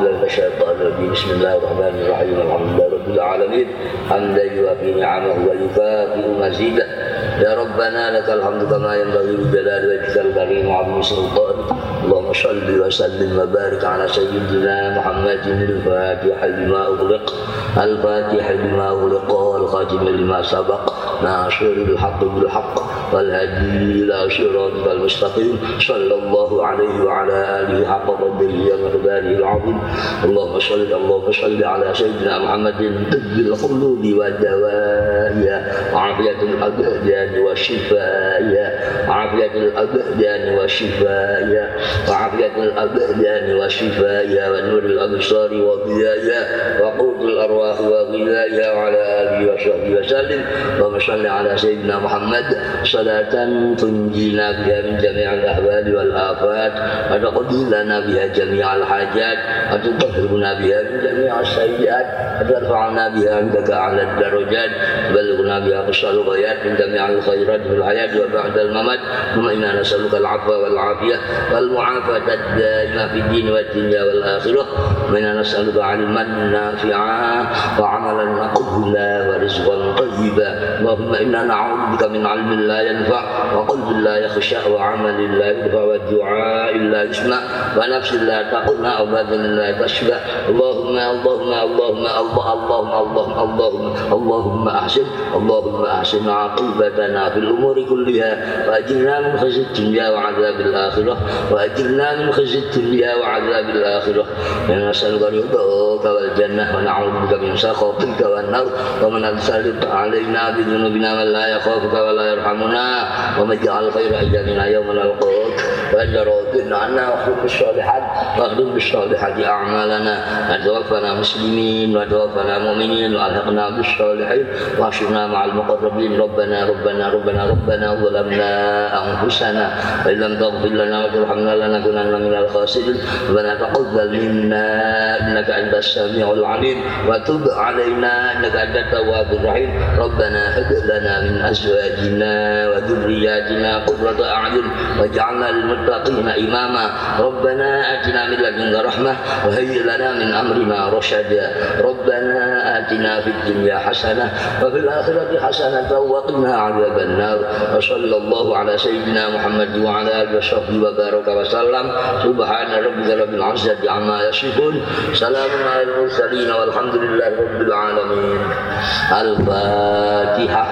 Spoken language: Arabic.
من الشيطان بسم الله الرحمن الرحيم. الحمد لله رب العالمين. حمدا يوافي نعمه ويكافئ مزيده. يا ربنا لك الحمد كما ينبغي لجلال وجهك الكريم وعظيم سلطانك. اللهم صل وسلم وبارك على سيدنا محمد الفاتح لما أغلق. الفاتح لما أغلق والخاتم لما سبق. ناصر الحق بالحق. والهدي إلى صراطك المستقيم صلى الله عليه وعلى آله حق قدره ومقداره العظيم. اللهم صل اللهم صل على سيدنا محمد طب القلوب ودوائها الابدان الأبدان وشفائها وعافية الأبدان وشفائها وعافية الأبدان وشفائها ونور الأبصار وضيائها وقوت الأرواح وغذائها وعلى آله وصحبه وسلم. اللهم صل على سيدنا محمد صلاة تنجينا بها من جميع الأحوال والآفات وتقضي لنا بها جميع الحاجات وتطهرنا بها من جميع السيئات وترفعنا بها عندك أعلى الدرجات وبلغنا بها قصة الغايات من جميع الخيرات في الحياة وبعد الممات ثم إنا نسألك العفو والعافية والمعافاة الدائمة في الدين والدنيا والآخرة وإنا نسألك علما نافعا وعملا مقبولا ورزقا طيبا. اللهم إنا نعوذ بك من علم لا ينفع وقلب لا يخشع وعمل لا ينفع والدعاء لا يسمع ونفس لا تقنا وبدن لا تشبع اللهم اللهم اللهم الله اللهم اللهم اللهم اللهم أحسن اللهم أحسن عاقبتنا في الأمور كلها وأجرنا من خزي الدنيا وعذاب الآخرة وأجرنا من خزي الدنيا وعذاب الآخرة نسألك رضاك والجنة ونعوذ بك من سخطك والنار ومن أرسلت علينا بذنوبنا من لا يخافك ولا يرحمنا ومن جعل خير أيامنا يوم نلقاك وأنت راض عنا واخلق بالصالحات واخلق بالصالحات أعمالنا وتوفنا مسلمين وتوفنا مؤمنين وألحقنا بالصالحين واحشرنا مع المقربين. ربنا ربنا ربنا ربنا ظلمنا أنفسنا وإن لم تغفر لنا وترحمنا لنكونن من الخاسرين. ربنا تقبل منا إنك أنت السميع العليم. وتب علينا إنك أنت التواب الرحيم. ربنا هب لنا من أزواجنا وذرياتنا قرة أعين واجعلنا للمتقين إماما. ربنا آتنا من لدنك رحمة وهيئ لنا من أمرنا رشدا. ربنا آتنا في الدنيا حسنة وفي الآخرة حسنة وقنا عذاب النار. وصلى الله على سيدنا محمد وعلى آله وصحبه وبارك وسلم. سبحان ربك رب العزة عما يصفون. سلام على المرسلين والحمد لله رب العالمين. الفاتحة.